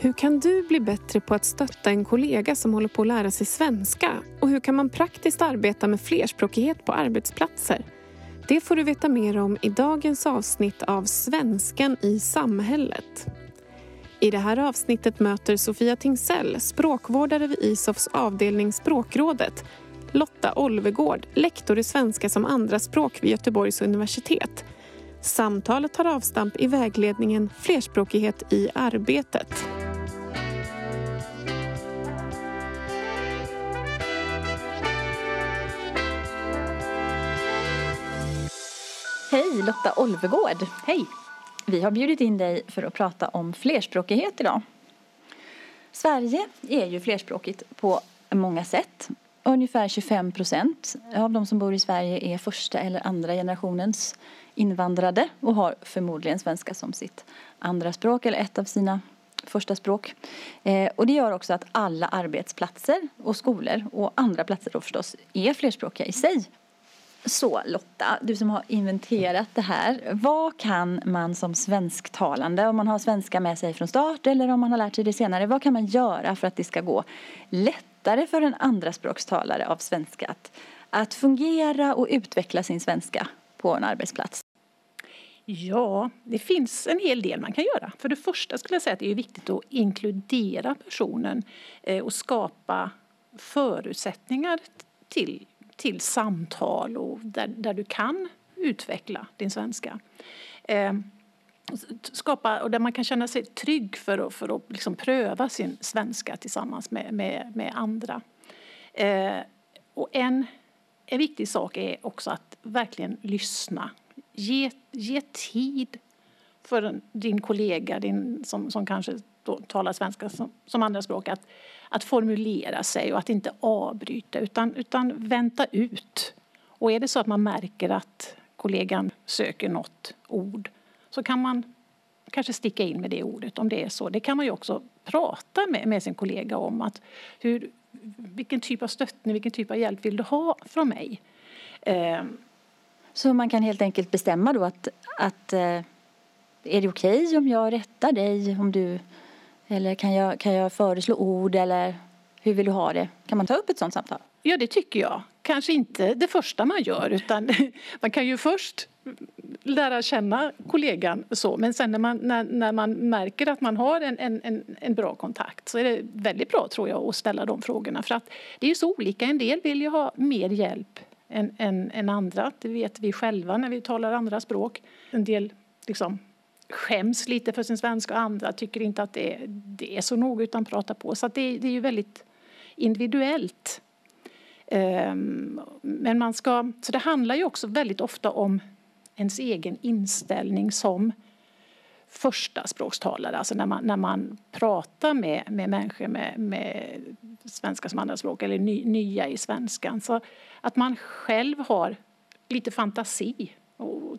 Hur kan du bli bättre på att stötta en kollega som håller på att lära sig svenska? Och hur kan man praktiskt arbeta med flerspråkighet på arbetsplatser? Det får du veta mer om i dagens avsnitt av Svenskan i samhället. I det här avsnittet möter Sofia Tingsell, språkvårdare vid ISOFs avdelning Språkrådet, Lotta Olvegård, lektor i svenska som andraspråk vid Göteborgs universitet. Samtalet tar avstamp i vägledningen Flerspråkighet i arbetet. Hej, Lotta Olvegård. Hej. Vi har bjudit in dig för att prata om flerspråkighet idag. Sverige är ju flerspråkigt på många sätt. Ungefär 25 procent av de som bor i Sverige är första eller andra generationens invandrade och har förmodligen svenska som sitt andra språk eller ett av sina första språk. Eh, och det gör också att alla arbetsplatser och skolor och andra platser då förstås är flerspråkiga i sig. Så Lotta, du som har inventerat det här. Vad kan man som svensktalande, om man har svenska med sig från start eller om man har lärt sig det senare, vad kan man göra för att det ska gå lättare för en andraspråkstalare av svenska att, att fungera och utveckla sin svenska på en arbetsplats? Ja, det finns en hel del man kan göra. För det första skulle jag säga att det är viktigt att inkludera personen eh, och skapa förutsättningar till till samtal och där, där du kan utveckla din svenska. Eh, skapa, och där man kan känna sig trygg för att, för att liksom pröva sin svenska tillsammans med, med, med andra. Eh, och en, en viktig sak är också att verkligen lyssna. Ge, ge tid för din kollega din, som, som kanske talar svenska som, som andraspråk att, att formulera sig och att inte avbryta utan, utan vänta ut. Och är det så att man märker att kollegan söker något ord så kan man kanske sticka in med det ordet om det är så. Det kan man ju också prata med, med sin kollega om. att hur, Vilken typ av stöttning, vilken typ av hjälp vill du ha från mig? Eh. Så man kan helt enkelt bestämma då att, att eh, är det okej okay om jag rättar dig om du eller kan jag, kan jag föreslå ord eller hur vill du ha det? Kan man ta upp ett sådant samtal? Ja, det tycker jag. Kanske inte det första man gör utan man kan ju först lära känna kollegan så men sen när man, när, när man märker att man har en, en, en, bra kontakt så är det väldigt bra tror jag att ställa de frågorna för att det är så olika. En del vill ju ha mer hjälp än, än, än andra. Det vet vi själva när vi talar andra språk. En del liksom skäms lite för sin svenska och andra tycker inte att det är, det är så noga utan pratar på. Så det, det är ju väldigt individuellt. Um, men man ska, så det handlar ju också väldigt ofta om ens egen inställning som första språkstalare, alltså när man, när man pratar med, med människor med, med svenska som andraspråk eller ny, nya i svenskan. Så att man själv har lite fantasi och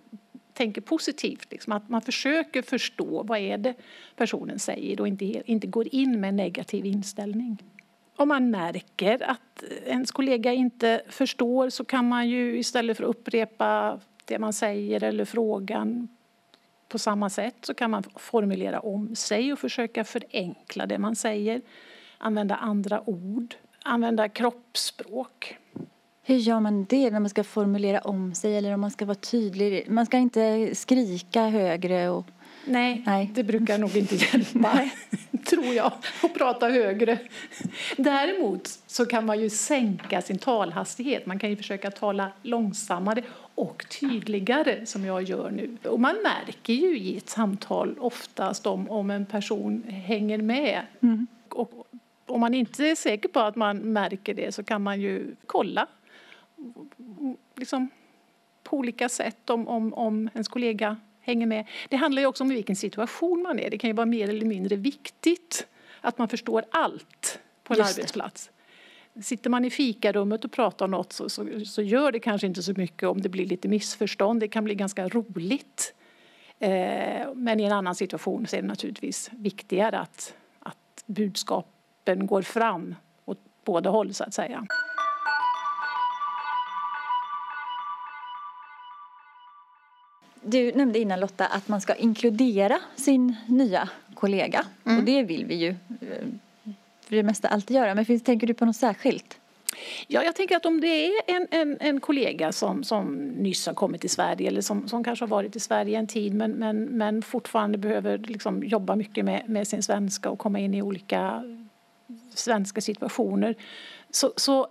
tänker positivt. Liksom, att man försöker förstå vad är det personen säger och inte, inte går in med en negativ inställning. Om man märker att ens kollega inte förstår så kan man ju istället för att upprepa det man säger eller frågan på samma sätt så kan man formulera om sig och försöka förenkla det man säger. Använda andra ord, använda kroppsspråk. Hur gör man det när man ska formulera om sig eller om man ska vara tydlig? Man ska inte skrika högre och... Nej, Nej. det brukar nog inte hjälpa, tror jag, att prata högre. Däremot så kan man ju sänka sin talhastighet. Man kan ju försöka tala långsammare och tydligare som jag gör nu. Och man märker ju i ett samtal oftast om, om en person hänger med. Mm. Och om man inte är säker på att man märker det så kan man ju kolla liksom, på olika sätt om, om, om ens kollega hänger med. Det handlar också om i vilken situation man är. Det kan ju vara mer eller mindre viktigt att man förstår allt på en arbetsplats. Sitter man i fikarummet och pratar om något så, så, så, gör det kanske inte så mycket om det blir lite missförstånd. Det kan bli ganska roligt. Eh, men i en annan situation så är det naturligtvis viktigare att, att budskapen går fram åt båda håll så att säga. Du nämnde innan Lotta att man ska inkludera sin nya kollega. Mm. Och det vill vi ju eh, för det mesta alltid göra. Men finns, tänker du på något särskilt? Ja, jag tänker att om det är en, en, en kollega som, som nyss har kommit till Sverige eller som, som kanske har varit i Sverige en tid men, men, men fortfarande behöver liksom jobba mycket med, med sin svenska och komma in i olika svenska situationer. Så, så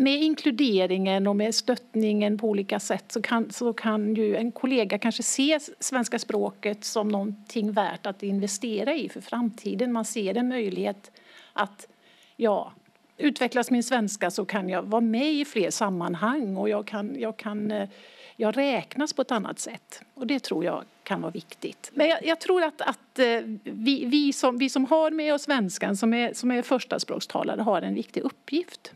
med inkluderingen och med stöttningen på olika sätt så kan, så kan ju en kollega kanske se svenska språket som någonting värt att investera i för framtiden. Man ser en möjlighet att ja, utvecklas min svenska så kan jag vara med i fler sammanhang och jag, kan, jag, kan, eh, jag räknas på ett annat sätt. Och det tror jag kan vara viktigt. Men jag, jag tror att, att eh, vi, vi, som, vi som har med oss svenskan som är, som är förstaspråkstalare har en viktig uppgift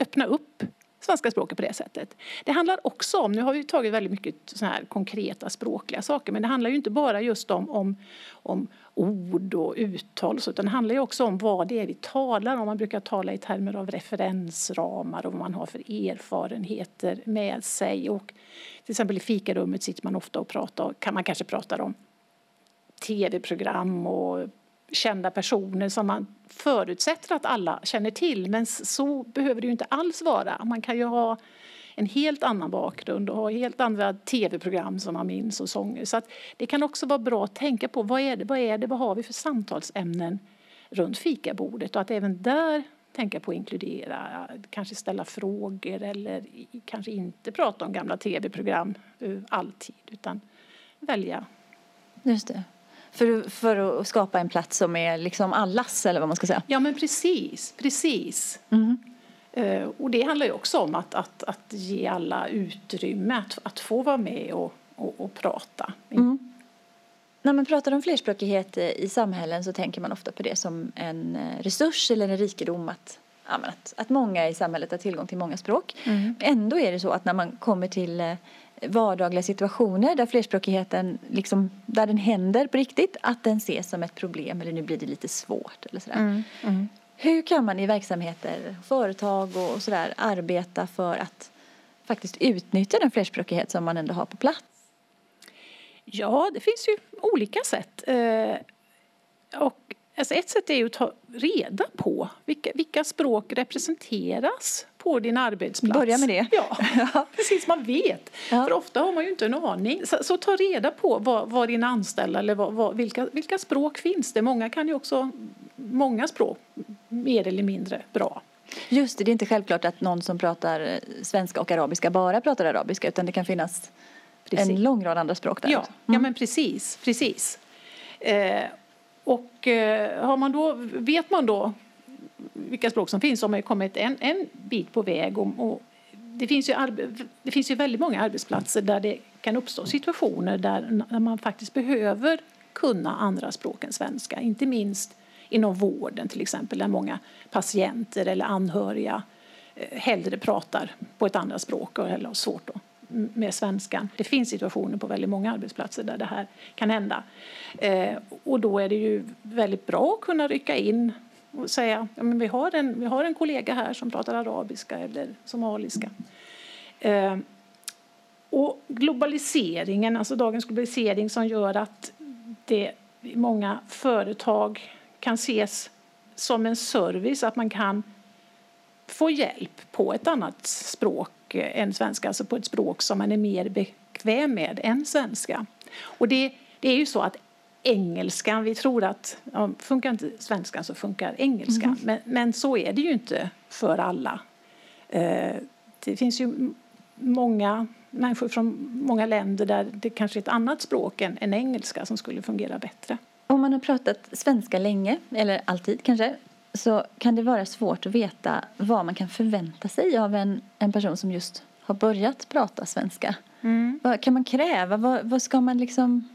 öppna upp svenska språket på det sättet. Det handlar också om, nu har vi tagit väldigt mycket såna här konkreta språkliga saker, men det handlar ju inte bara just om, om, om ord och uttal utan det handlar ju också om vad det är vi talar om. Man brukar tala i termer av referensramar och vad man har för erfarenheter med sig. Och till exempel i fikarummet sitter man ofta och pratar, kan man kanske prata om tv-program och kända personer som man förutsätter att alla känner till. Men så behöver det ju inte alls vara. Man kan ju ha en helt annan bakgrund och ha helt andra tv-program som man minns och sånger. Så att det kan också vara bra att tänka på vad är det, vad är det, vad har vi för samtalsämnen runt fikabordet och att även där tänka på att inkludera, kanske ställa frågor eller kanske inte prata om gamla tv-program eh, alltid utan välja. Just det. För, för att skapa en plats som är liksom allas eller vad man ska säga. Ja men precis, precis. Mm. Uh, och det handlar ju också om att, att, att ge alla utrymme att, att få vara med och, och, och prata. Mm. När man pratar om flerspråkighet i samhällen så tänker man ofta på det som en eh, resurs eller en rikedom att, att, att många i samhället har tillgång till många språk. Mm. Ändå är det så att när man kommer till eh, vardagliga situationer där flerspråkigheten, liksom, där den händer på riktigt, att den ses som ett problem eller nu blir det lite svårt eller sådär. Mm, mm. Hur kan man i verksamheter, företag och sådär arbeta för att faktiskt utnyttja den flerspråkighet som man ändå har på plats? Ja, det finns ju olika sätt. Eh, och Alltså ett sätt är ju att ta reda på vilka, vilka språk representeras på din arbetsplats. Börja med det. Ja, precis. Man vet. Ja. För ofta har man ju inte en aning. Så, så ta reda på vad, vad dina anställda eller vad, vad, vilka, vilka språk finns det. Många kan ju också många språk mer eller mindre bra. Just det, det är inte självklart att någon som pratar svenska och arabiska bara pratar arabiska utan det kan finnas precis. en lång rad andra språk där. Ja, mm. ja men precis, precis. Eh, och eh, har man då, vet man då vilka språk som finns har man kommit en, en bit på väg. Och, och det, finns ju det finns ju väldigt många arbetsplatser där det kan uppstå situationer där, där man faktiskt behöver kunna andra språk än svenska. Inte minst inom vården till exempel där många patienter eller anhöriga eh, hellre pratar på ett andra språk eller har svårt då med svenskan. Det finns situationer på väldigt många arbetsplatser där det här kan hända. Eh, och då är det ju väldigt bra att kunna rycka in och säga ja, men vi, har en, vi har en kollega här som pratar arabiska eller somaliska. Eh, och globaliseringen, alltså dagens globalisering som gör att det i många företag kan ses som en service att man kan få hjälp på ett annat språk än svenska, alltså på ett språk som man är mer bekväm med än svenska. Och det, det är ju så att engelskan, vi tror att ja, funkar inte svenskan så funkar engelskan. Mm. Men, men så är det ju inte för alla. Eh, det finns ju många människor från många länder där det kanske är ett annat språk än, än engelska som skulle fungera bättre. Om man har pratat svenska länge, eller alltid kanske, så kan det vara svårt att veta vad man kan förvänta sig av en, en person som just har börjat prata svenska. Mm. Vad kan man kräva? Vad, vad, ska man liksom,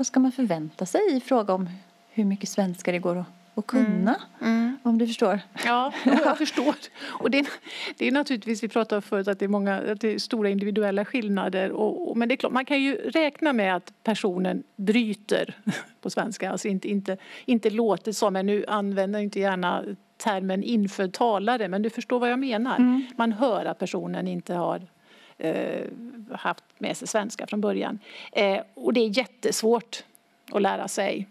vad ska man förvänta sig i fråga om hur mycket svenska det går att, att kunna? Mm. Mm. Om du förstår? Ja, jag förstår. Och det, är, det är naturligtvis, vi pratade förut att det är, många, att det är stora individuella skillnader. Och, och, men det är klart, man kan ju räkna med att personen bryter på svenska. Alltså inte, inte, inte låter som, men nu använder jag inte gärna termen infödd talare, men du förstår vad jag menar. Mm. Man hör att personen inte har haft med sig svenska från början. Eh, och det är jättesvårt att lära sig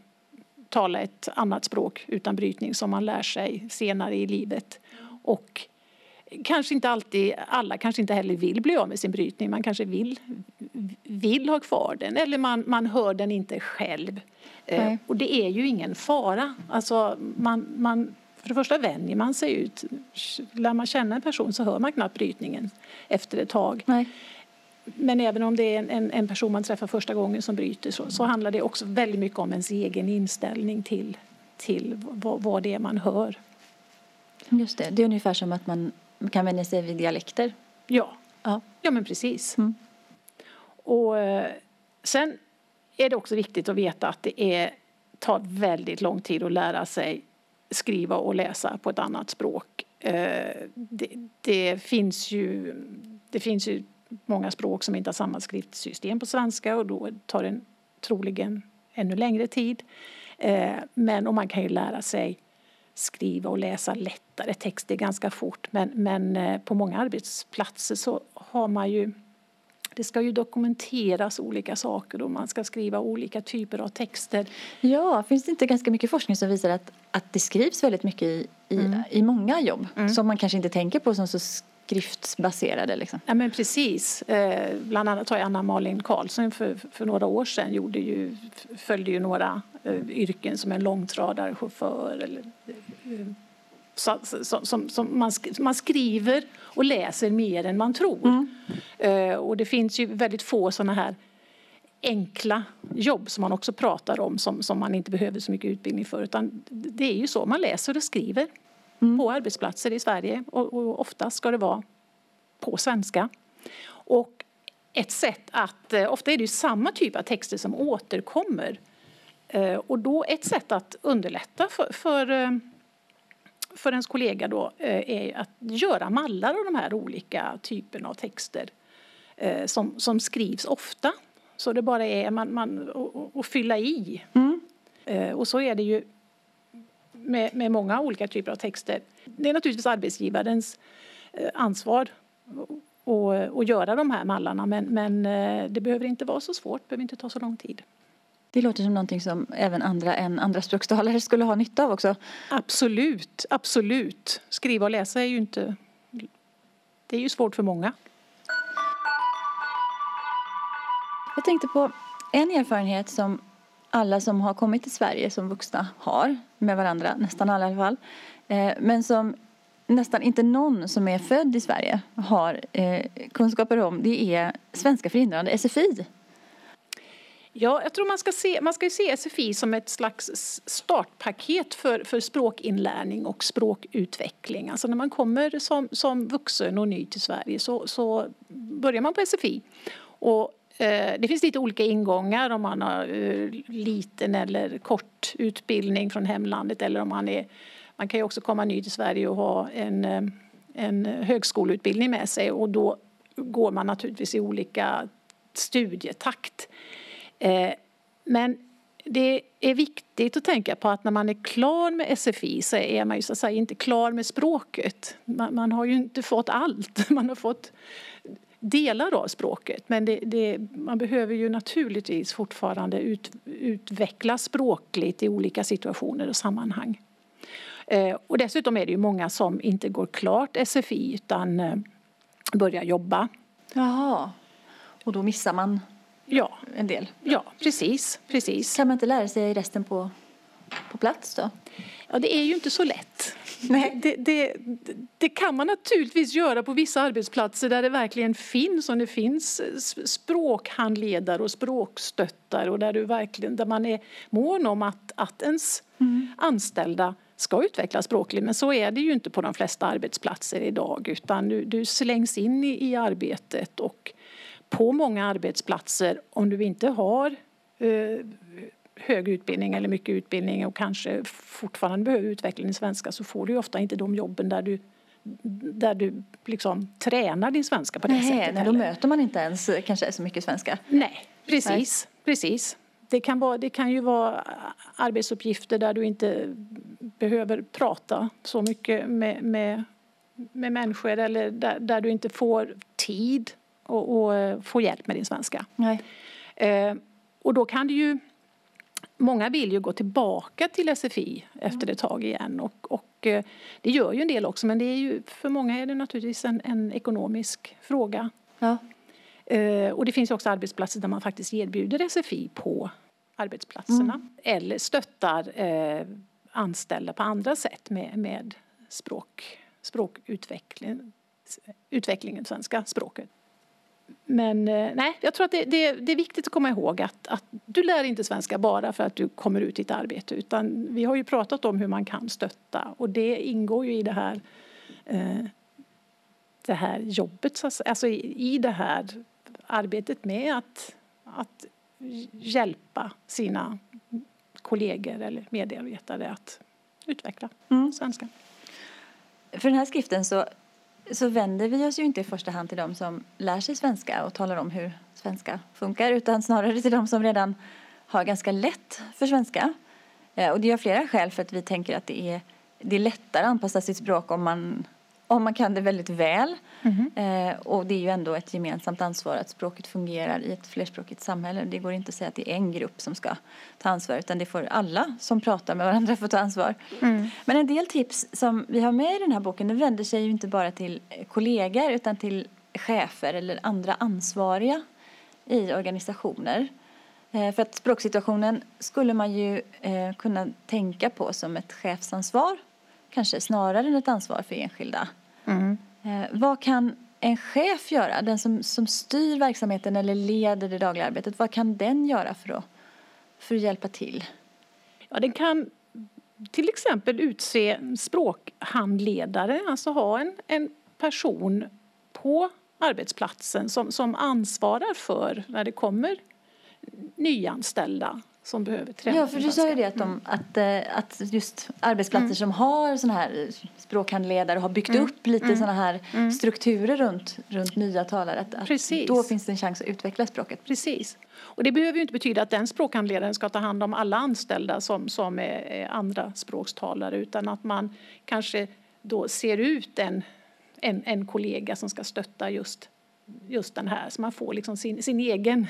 tala ett annat språk utan brytning som man lär sig senare i livet. Och kanske inte alltid, alla kanske inte heller vill bli av med sin brytning. Man kanske vill, vill ha kvar den eller man, man hör den inte själv. Eh, och det är ju ingen fara. Alltså man, man, för det första vänjer man sig ut. Lär man känna en person så hör man knappt brytningen efter ett tag. Nej. Men även om det är en, en, person man träffar första gången som bryter så, så handlar det också väldigt mycket om ens egen inställning till, till vad, vad det är man hör. Just det, det är ungefär som att man kan vänja sig vid dialekter. Ja, ja. ja men precis. Mm. Och eh, sen är det också viktigt att veta att det är, tar väldigt lång tid att lära sig skriva och läsa på ett annat språk. Eh, det, det, finns ju, det finns ju många språk som inte har samma skriftsystem på svenska och då tar det troligen ännu längre tid. Eh, men och man kan ju lära sig skriva och läsa lättare texter ganska fort men, men eh, på många arbetsplatser så har man ju det ska ju dokumenteras olika saker och man ska skriva olika typer av texter. Ja, finns det inte ganska mycket forskning som visar att, att det skrivs väldigt mycket i, i, mm. i många jobb mm. som man kanske inte tänker på som så skriftsbaserade? Liksom? Ja, men precis. Eh, bland annat har Anna-Malin Karlsson för, för några år sedan gjorde ju, följde ju några eh, yrken som en långtradarchaufför eller eh, så, som, som man, man skriver och läser mer än man tror. Mm. Eh, och det finns ju väldigt få sådana här enkla jobb som man också pratar om som, som man inte behöver så mycket utbildning för. Utan det är ju så, man läser och skriver mm. på arbetsplatser i Sverige och, och oftast ska det vara på svenska. Och ett sätt att, eh, ofta är det ju samma typ av texter som återkommer. Eh, och då ett sätt att underlätta för, för för ens kollega då eh, är att göra mallar av de här olika typerna av texter eh, som, som skrivs ofta. Så det bara är man, man, att fylla i. Mm. Eh, och så är det ju med, med många olika typer av texter. Det är naturligtvis arbetsgivarens ansvar att göra de här mallarna men, men det behöver inte vara så svårt, det behöver inte ta så lång tid. Det låter som någonting som även andra än andra språkstalare skulle ha nytta av också. Absolut, absolut. Skriva och läsa är ju inte... Det är ju svårt för många. Jag tänkte på en erfarenhet som alla som har kommit till Sverige som vuxna har med varandra, nästan alla i alla fall. Eh, men som nästan inte någon som är född i Sverige har eh, kunskaper om. Det är svenska för invandrare, SFI. Ja, jag tror man ska se, man ska se SFI som ett slags startpaket för, för språkinlärning och språkutveckling. Alltså när man kommer som, som vuxen och ny till Sverige så, så börjar man på SFI. Och, eh, det finns lite olika ingångar om man har eh, liten eller kort utbildning från hemlandet eller om man är man kan ju också komma ny till Sverige och ha en, eh, en högskoleutbildning med sig och då går man naturligtvis i olika studietakt. Eh, men det är viktigt att tänka på att när man är klar med SFI så är man ju så att säga inte klar med språket. Man, man har ju inte fått allt. Man har fått delar av språket men det, det, man behöver ju naturligtvis fortfarande ut, utveckla språkligt i olika situationer och sammanhang. Eh, och dessutom är det ju många som inte går klart SFI utan eh, börjar jobba. Jaha, och då missar man ja. en del. Ja, precis, precis. Kan man inte lära sig resten på, på plats då? Ja, det är ju inte så lätt. Nej. Det, det, det, kan man naturligtvis göra på vissa arbetsplatser där det verkligen finns och det finns språkhandledare och språkstöttare och där, du verkligen, där man är mån om att, att ens mm. anställda ska utvecklas språkligt. Men så är det ju inte på de flesta arbetsplatser idag utan du, du slängs in i, i arbetet och på många arbetsplatser, om du inte har eh, hög utbildning eller mycket utbildning och kanske fortfarande behöver utveckla din svenska så får du ofta inte de jobben där du där du liksom tränar din svenska på det nej, sättet. Nej, då möter man inte ens kanske så mycket svenska. Nej, precis. Nej. precis. Det, kan vara, det kan ju vara arbetsuppgifter där du inte behöver prata så mycket med, med, med människor eller där, där du inte får tid och, och eh, få hjälp med din svenska. Nej. Eh, och då kan det ju... Många vill ju gå tillbaka till SFI efter ett tag igen och, och eh, det gör ju en del också men det är ju, för många är det naturligtvis en, en ekonomisk fråga. Ja. Eh, och det finns också arbetsplatser där man faktiskt erbjuder SFI på arbetsplatserna Mm. eller stöttar eh, anställda på andra sätt med, med språk, språkutveckling, utvecklingen svenska språket. Men eh, nej, jag tror att det, det, det är viktigt att komma ihåg att, att du lär inte svenska bara för att du kommer ut i ett arbete utan vi har ju pratat om hur man kan stötta och det ingår ju i det här eh, det här jobbet, alltså i, i det här arbetet med att, att hjälpa sina kollegor eller medarbetare att utveckla Mm. svenskan. För den här skriften så, så vänder vi oss ju inte i första hand till de som lär sig svenska och talar om hur svenska funkar utan snarare till de som redan har ganska lätt för svenska. Eh, och det gör flera skäl för att vi tänker att det är, det är lättare att anpassa sitt språk om man, om man kan det väldigt väl. Eh, och det är ju ändå ett gemensamt ansvar att språket fungerar i ett flerspråkigt samhälle. Det går inte att säga att det är en grupp som ska ta ansvar utan det får alla som pratar med varandra få ta ansvar. Men en del tips som vi har med i den här boken det vänder sig ju inte bara till kollegor utan till chefer eller andra ansvariga i organisationer. Eh, För att språksituationen skulle man ju eh, kunna tänka på som ett chefsansvar kanske snarare än ett ansvar för enskilda. Eh, vad kan en chef göra, den som, som styr verksamheten eller leder det dagliga arbetet, vad kan den göra för att, för att hjälpa till? Ja, den kan till exempel utse en språkhandledare, alltså ha en, en person på arbetsplatsen som, som ansvarar för när det kommer nyanställda som behöver träna Ja, för du sa ju det att, Mm. de, att, eh, att just arbetsplatser som har såna här språkhandledare har byggt Mm. upp lite såna här strukturer runt, runt nya talare, att, att då finns det en chans att utveckla språket. Precis. Och det behöver ju inte betyda att den språkhandledaren ska ta hand om alla anställda som, som är andra språkstalare utan att man kanske då ser ut en, en, en kollega som ska stötta just, just den här så man får liksom sin, sin egen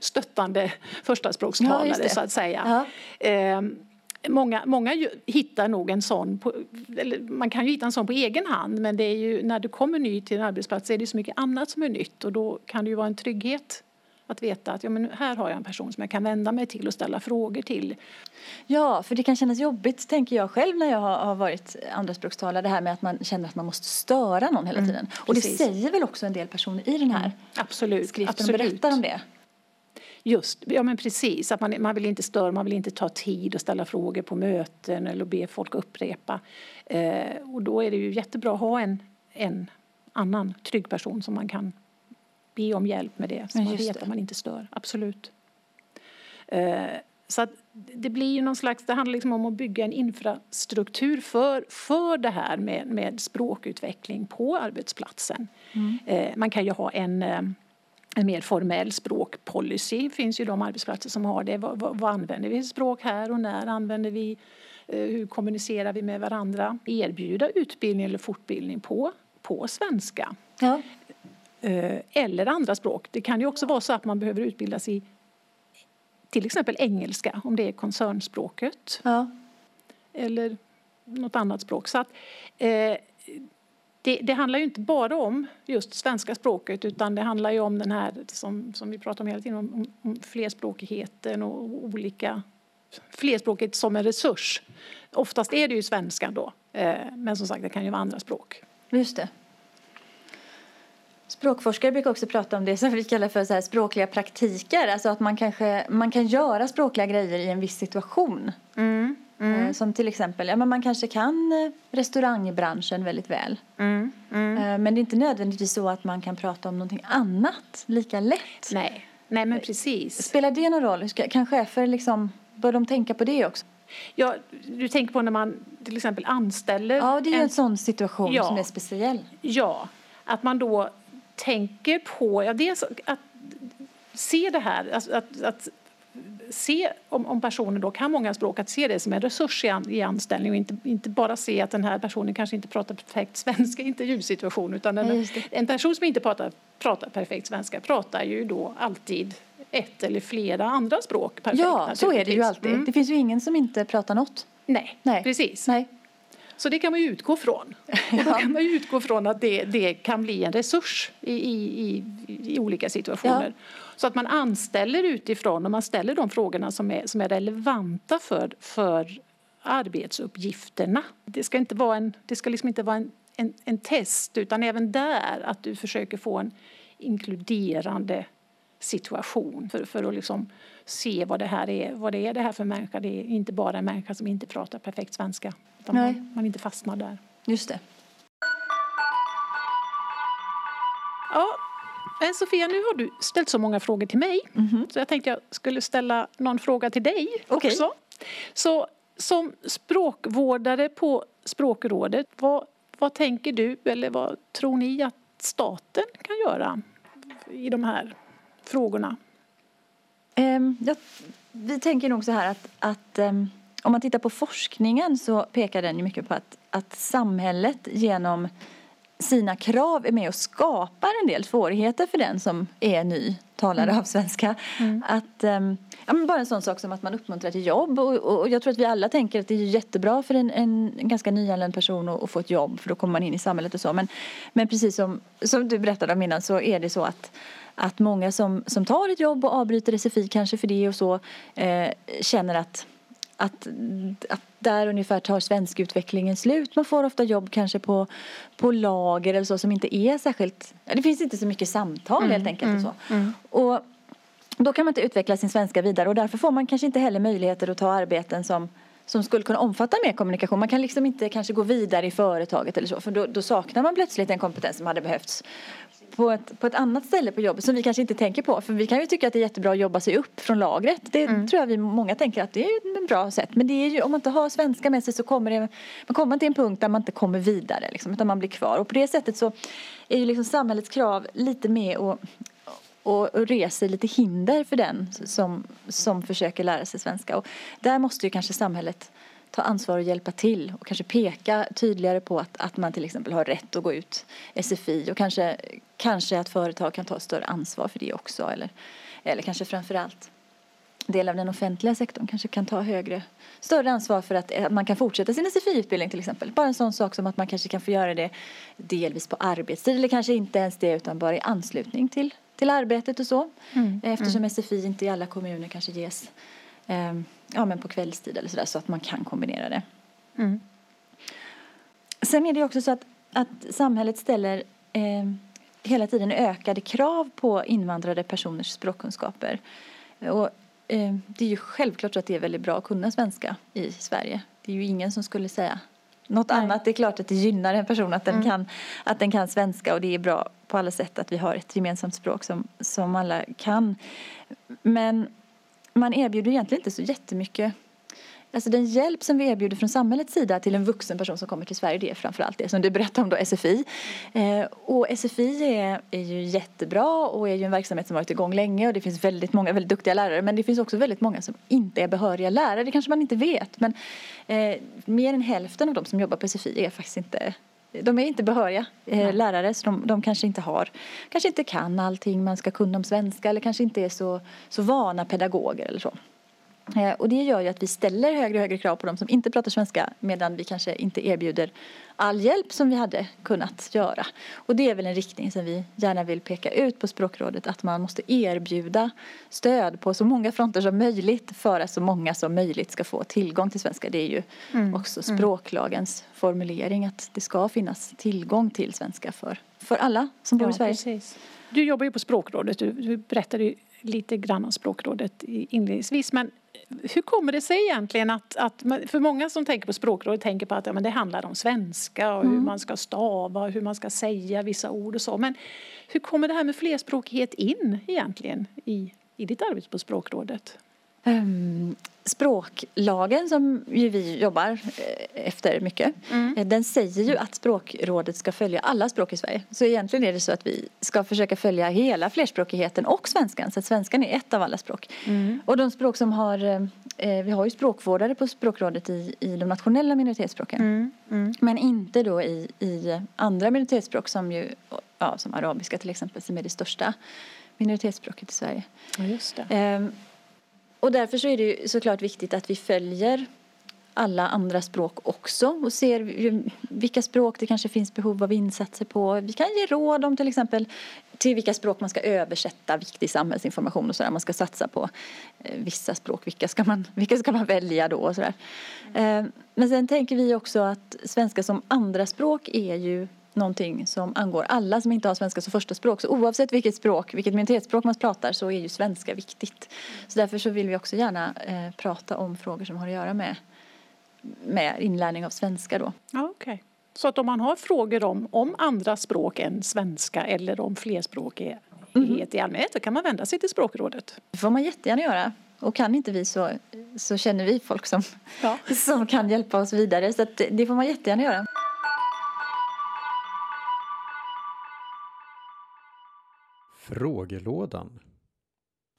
stöttande första Ja, så att säga. Ehm, Många, många ju- hittar nog en sån, på, man kan ju hitta en sån på egen hand men det är ju, när du kommer ny till en arbetsplats är det så mycket annat som är nytt och då kan det ju vara en trygghet att veta att ja, men här har jag en person som jag kan vända mig till och ställa frågor till. Ja, för det kan kännas jobbigt, tänker jag själv när jag har, varit andraspråkstalare, det här med att man känner att man måste störa någon hela tiden. Och det Mm, säger väl också en del personer i den här Absolut. skriften absolut. och berättar om det. Just, ja men precis, att man, man vill inte störa, man vill inte ta tid och ställa frågor på möten eller be folk upprepa. Eh, och då är det ju jättebra att ha en, en annan trygg person som man kan be om hjälp med det, så Ja, man vet det. att man inte stör. Absolut. Eh, så det blir ju någon slags, det handlar liksom om att bygga en infrastruktur för, för det här med, med språkutveckling på arbetsplatsen. Eh, man kan ju ha en eh, en mer formell språkpolicy. Det finns ju de arbetsplatser som har det. Vad, vad, vad använder vi för språk här och när använder vi? Eh, hur kommunicerar vi med varandra? Erbjuda utbildning eller fortbildning på, på svenska Ja, eller andra språk. Det kan ju också vara så att man behöver utbildas i till exempel engelska om det är koncernspråket ja. eller något annat språk. Så att, eh, det, det handlar ju inte bara om just svenska språket utan det handlar ju om den här som, som vi pratar om hela tiden, om, om flerspråkigheten och olika flerspråkighet som en resurs. Oftast är det ju svenskan då, eh, men som sagt det kan ju vara andra språk. Just det. Språkforskare brukar också prata om det som vi kallar för så språkliga praktiker. Alltså att man kanske man kan göra språkliga grejer i en viss situation. Eh, Som till exempel, ja men man kanske kan eh, restaurangbranschen väldigt väl. Eh, Men det är inte nödvändigtvis så att man kan prata om någonting annat lika lätt. Nej, nej men precis. Spelar det någon roll? Kan chefer liksom, bör de tänka på det också? Ja, du tänker på när man till exempel anställer Ja, det är ju en en sån situation Ja. som är speciell. Ja, att man då tänker på, ja dels att se det här, alltså att, att se, om, om personen då kan många språk, att se det som en resurs i, an, i anställning och inte, inte bara se att den här personen kanske inte pratar perfekt svenska i intervjusituation utan en, en person som inte pratar, pratar perfekt svenska pratar ju då alltid ett eller flera andra språk perfekt. Ja, så är det ju alltid. Mm. Det finns ju ingen som inte pratar något. Nej, Nej. precis. Nej. Så det kan man utgå från. Och då kan man utgå från att det, det kan bli en resurs i, i, i olika situationer. Ja. Så att man anställer utifrån och man ställer de frågorna som är, som är relevanta för, för arbetsuppgifterna. Det ska, inte vara en, det ska liksom inte vara en, en, en test utan även där att du försöker få en inkluderande situation för, för att liksom se vad det här är, vad det är det här för människa. Det är inte bara en människa som inte pratar perfekt svenska. Utan Nej. Man, man inte fastnar där. Just det. Ja, men Sofia, nu har du ställt så många frågor till mig mm -hmm. så jag tänkte jag skulle ställa någon fråga till dig okay. också. Så som språkvårdare på Språkrådet, vad, vad tänker du eller vad tror ni att staten kan göra i de här frågorna? Um, ja, vi tänker nog så här att, att um, om man tittar på forskningen så pekar den ju mycket på att, att samhället genom sina krav är med och skapar en del svårigheter för den som är ny talare mm. av svenska. Mm. Att, um, ja, men bara en sån sak som att man uppmuntrar till jobb och, och, jag tror att vi alla tänker att det är jättebra för en, en, en ganska nyanländ person att, att, få ett jobb för då kommer man in i samhället och så. Men, men precis som, som du berättade om innan så är det så att att många som, som tar ett jobb och avbryter SFI kanske för det och så eh, känner att, att, att där ungefär tar svenskutvecklingen slut. Man får ofta jobb kanske på, på lager eller så som inte är särskilt, det finns inte så mycket samtal mm, helt enkelt. Mm, och, så. Mm. och då kan man inte utveckla sin svenska vidare och därför får man kanske inte heller möjligheter att ta arbeten som som skulle kunna omfatta mer kommunikation. Man kan liksom inte kanske gå vidare i företaget eller så för då, då saknar man plötsligt en kompetens som hade behövts på ett, på ett annat ställe på jobbet som vi kanske inte tänker på. För vi kan ju tycka att det är jättebra att jobba sig upp från lagret. Det mm. tror jag vi många tänker att det är ett bra sätt. Men det är ju, om man inte har svenska med sig så kommer det, man kommer till en punkt där man inte kommer vidare liksom, utan man blir kvar. Och på det sättet så är ju liksom samhällets krav lite med och, och, och reser lite hinder för den som, som försöker lära sig svenska. Och där måste ju kanske samhället ta ansvar och hjälpa till och kanske peka tydligare på att, att man till exempel har rätt att gå ut SFI och kanske, kanske att företag kan ta större ansvar för det också eller, eller kanske framförallt del av den offentliga sektorn kanske kan ta högre, större ansvar för att, man kan fortsätta sin SFI-utbildning till exempel. Bara en sån sak som att man kanske kan få göra det delvis på arbetstid eller kanske inte ens det utan bara i anslutning till, till arbetet och så. Mm. Eftersom mm. SFI inte i alla kommuner kanske ges eh, ja, men på kvällstid eller sådär så att man kan kombinera det. Mm. Sen är det också så att, att samhället ställer eh, hela tiden ökade krav på invandrade personers språkkunskaper. Och, eh, det är ju självklart så att det är väldigt bra att kunna svenska i Sverige. Det är ju ingen som skulle säga något Nej. annat. Det är klart att det gynnar en person att den, mm. kan, att den kan svenska och det är bra på alla sätt att vi har ett gemensamt språk som, som alla kan. Men man erbjuder egentligen inte så jättemycket. Alltså den hjälp som vi erbjuder från samhällets sida till en vuxen person som kommer till Sverige det är framförallt det som du berättade om då, SFI. Eh, och SFI är, är ju jättebra och är ju en verksamhet som varit igång länge och det finns väldigt många väldigt duktiga lärare. Men det finns också väldigt många som inte är behöriga lärare, det kanske man inte vet men eh, mer än hälften av de som jobbar på SFI är faktiskt inte de är inte behöriga eh, lärare så de, de, kanske inte har, kanske inte kan allting man ska kunna om svenska eller kanske inte är så, så vana pedagoger eller så. Eh, och det gör ju att vi ställer högre och högre krav på de som inte pratar svenska medan vi kanske inte erbjuder all hjälp som vi hade kunnat göra. Och det är väl en riktning som vi gärna vill peka ut på Språkrådet att man måste erbjuda stöd på så många fronter som möjligt för att så många som möjligt ska få tillgång till svenska. Det är ju mm. också mm. språklagens mm. formulering att det ska finnas tillgång till svenska för, för alla som bor ja, i Sverige. Precis. Du jobbar ju på Språkrådet, du, du berättade lite grann om Språkrådet inledningsvis men hur kommer det sig egentligen att, att för många som tänker på språkrådet tänker på att ja, men det handlar om svenska och mm. hur man ska stava och hur man ska säga vissa ord och så. Men hur kommer det här med flerspråkighet in egentligen i, i ditt arbete på språkrådet? Um, språklagen som ju vi jobbar eh, efter mycket, mm. Eh, den säger ju att språkrådet ska följa alla språk i Sverige. Så egentligen är det så att vi ska försöka följa hela flerspråkigheten och svenskan, så att svenskan är ett av alla språk. Mm. Och de språk som har, eh, vi har ju språkvårdare på språkrådet i, i de nationella minoritetsspråken. Mm. mm. Men inte då i, i andra minoritetsspråk som ju, ja, som arabiska till exempel, som är det största minoritetsspråket i Sverige. Just det. Um, och därför så är det ju såklart viktigt att vi följer alla andra språk också och ser vilka språk det kanske finns behov av insatser på. Vi kan ge råd om till exempel till vilka språk man ska översätta viktig samhällsinformation och sådär. Man ska satsa på eh, vissa språk. Vilka ska man, vilka ska man välja då och sådär. Eh, men sen tänker vi också att svenska som andraspråk är ju någonting som angår alla som inte har svenska som första språk. Så oavsett vilket språk, vilket minoritetsspråk man pratar så är ju svenska viktigt. Så därför så vill vi också gärna eh, prata om frågor som har att göra med, med inlärning av svenska då. Ja, okay. Så att om man har frågor om, om andra språk än svenska eller om flerspråkighet mm. i allmänhet då kan man vända sig till Språkrådet. Det får man jättegärna göra. Och kan inte vi så, så känner vi folk som, ja. som kan hjälpa oss vidare. Så det får man jättegärna göra. Frågelådan.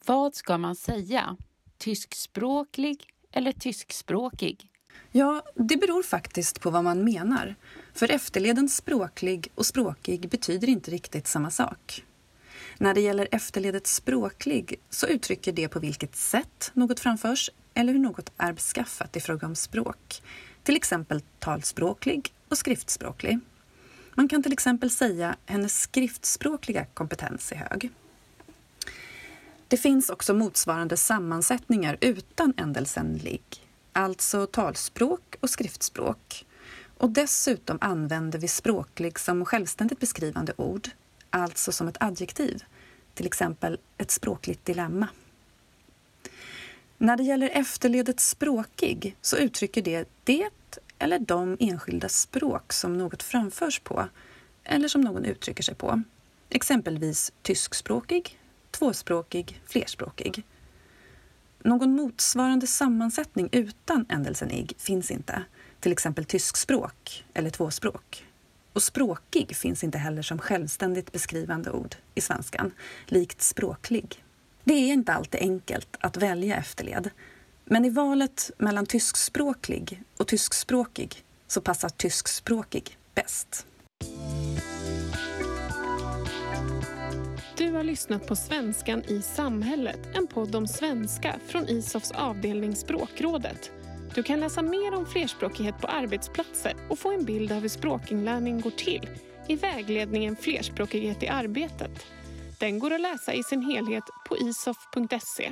Vad ska man säga? Tyskspråklig eller tyskspråkig? Ja, det beror faktiskt på vad man menar. För efterleden språklig och språkig betyder inte riktigt samma sak. När det gäller efterledet språklig så uttrycker det på vilket sätt något framförs eller hur något är beskaffat i fråga om språk. Till exempel talspråklig och skriftspråklig. Man kan till exempel säga hennes skriftspråkliga kompetens är hög. Det finns också motsvarande sammansättningar utan ändelsen ligg, alltså talspråk och skriftspråk. Och dessutom använder vi språklig som självständigt beskrivande ord, alltså som ett adjektiv, till exempel ett språkligt dilemma. När det gäller efterledet språkig så uttrycker det det eller de enskilda språk som något framförs på eller som någon uttrycker sig på. Exempelvis tyskspråkig, tvåspråkig, flerspråkig. Någon motsvarande sammansättning utan ändelsen ig finns inte, till exempel tyskspråk eller tvåspråk. Och språkig finns inte heller som självständigt beskrivande ord i svenskan, likt språklig. Det är inte alltid enkelt att välja efterled men i valet mellan tyskspråklig och tyskspråkig så passar tyskspråkig bäst. Du har lyssnat på Svenskan i samhället, en podd om svenska från ISOFs avdelning Språkrådet. Du kan läsa mer om flerspråkighet på arbetsplatser och få en bild av hur språkinlärning går till i vägledningen Flerspråkighet i arbetet. Den går att läsa i sin helhet på isof.se.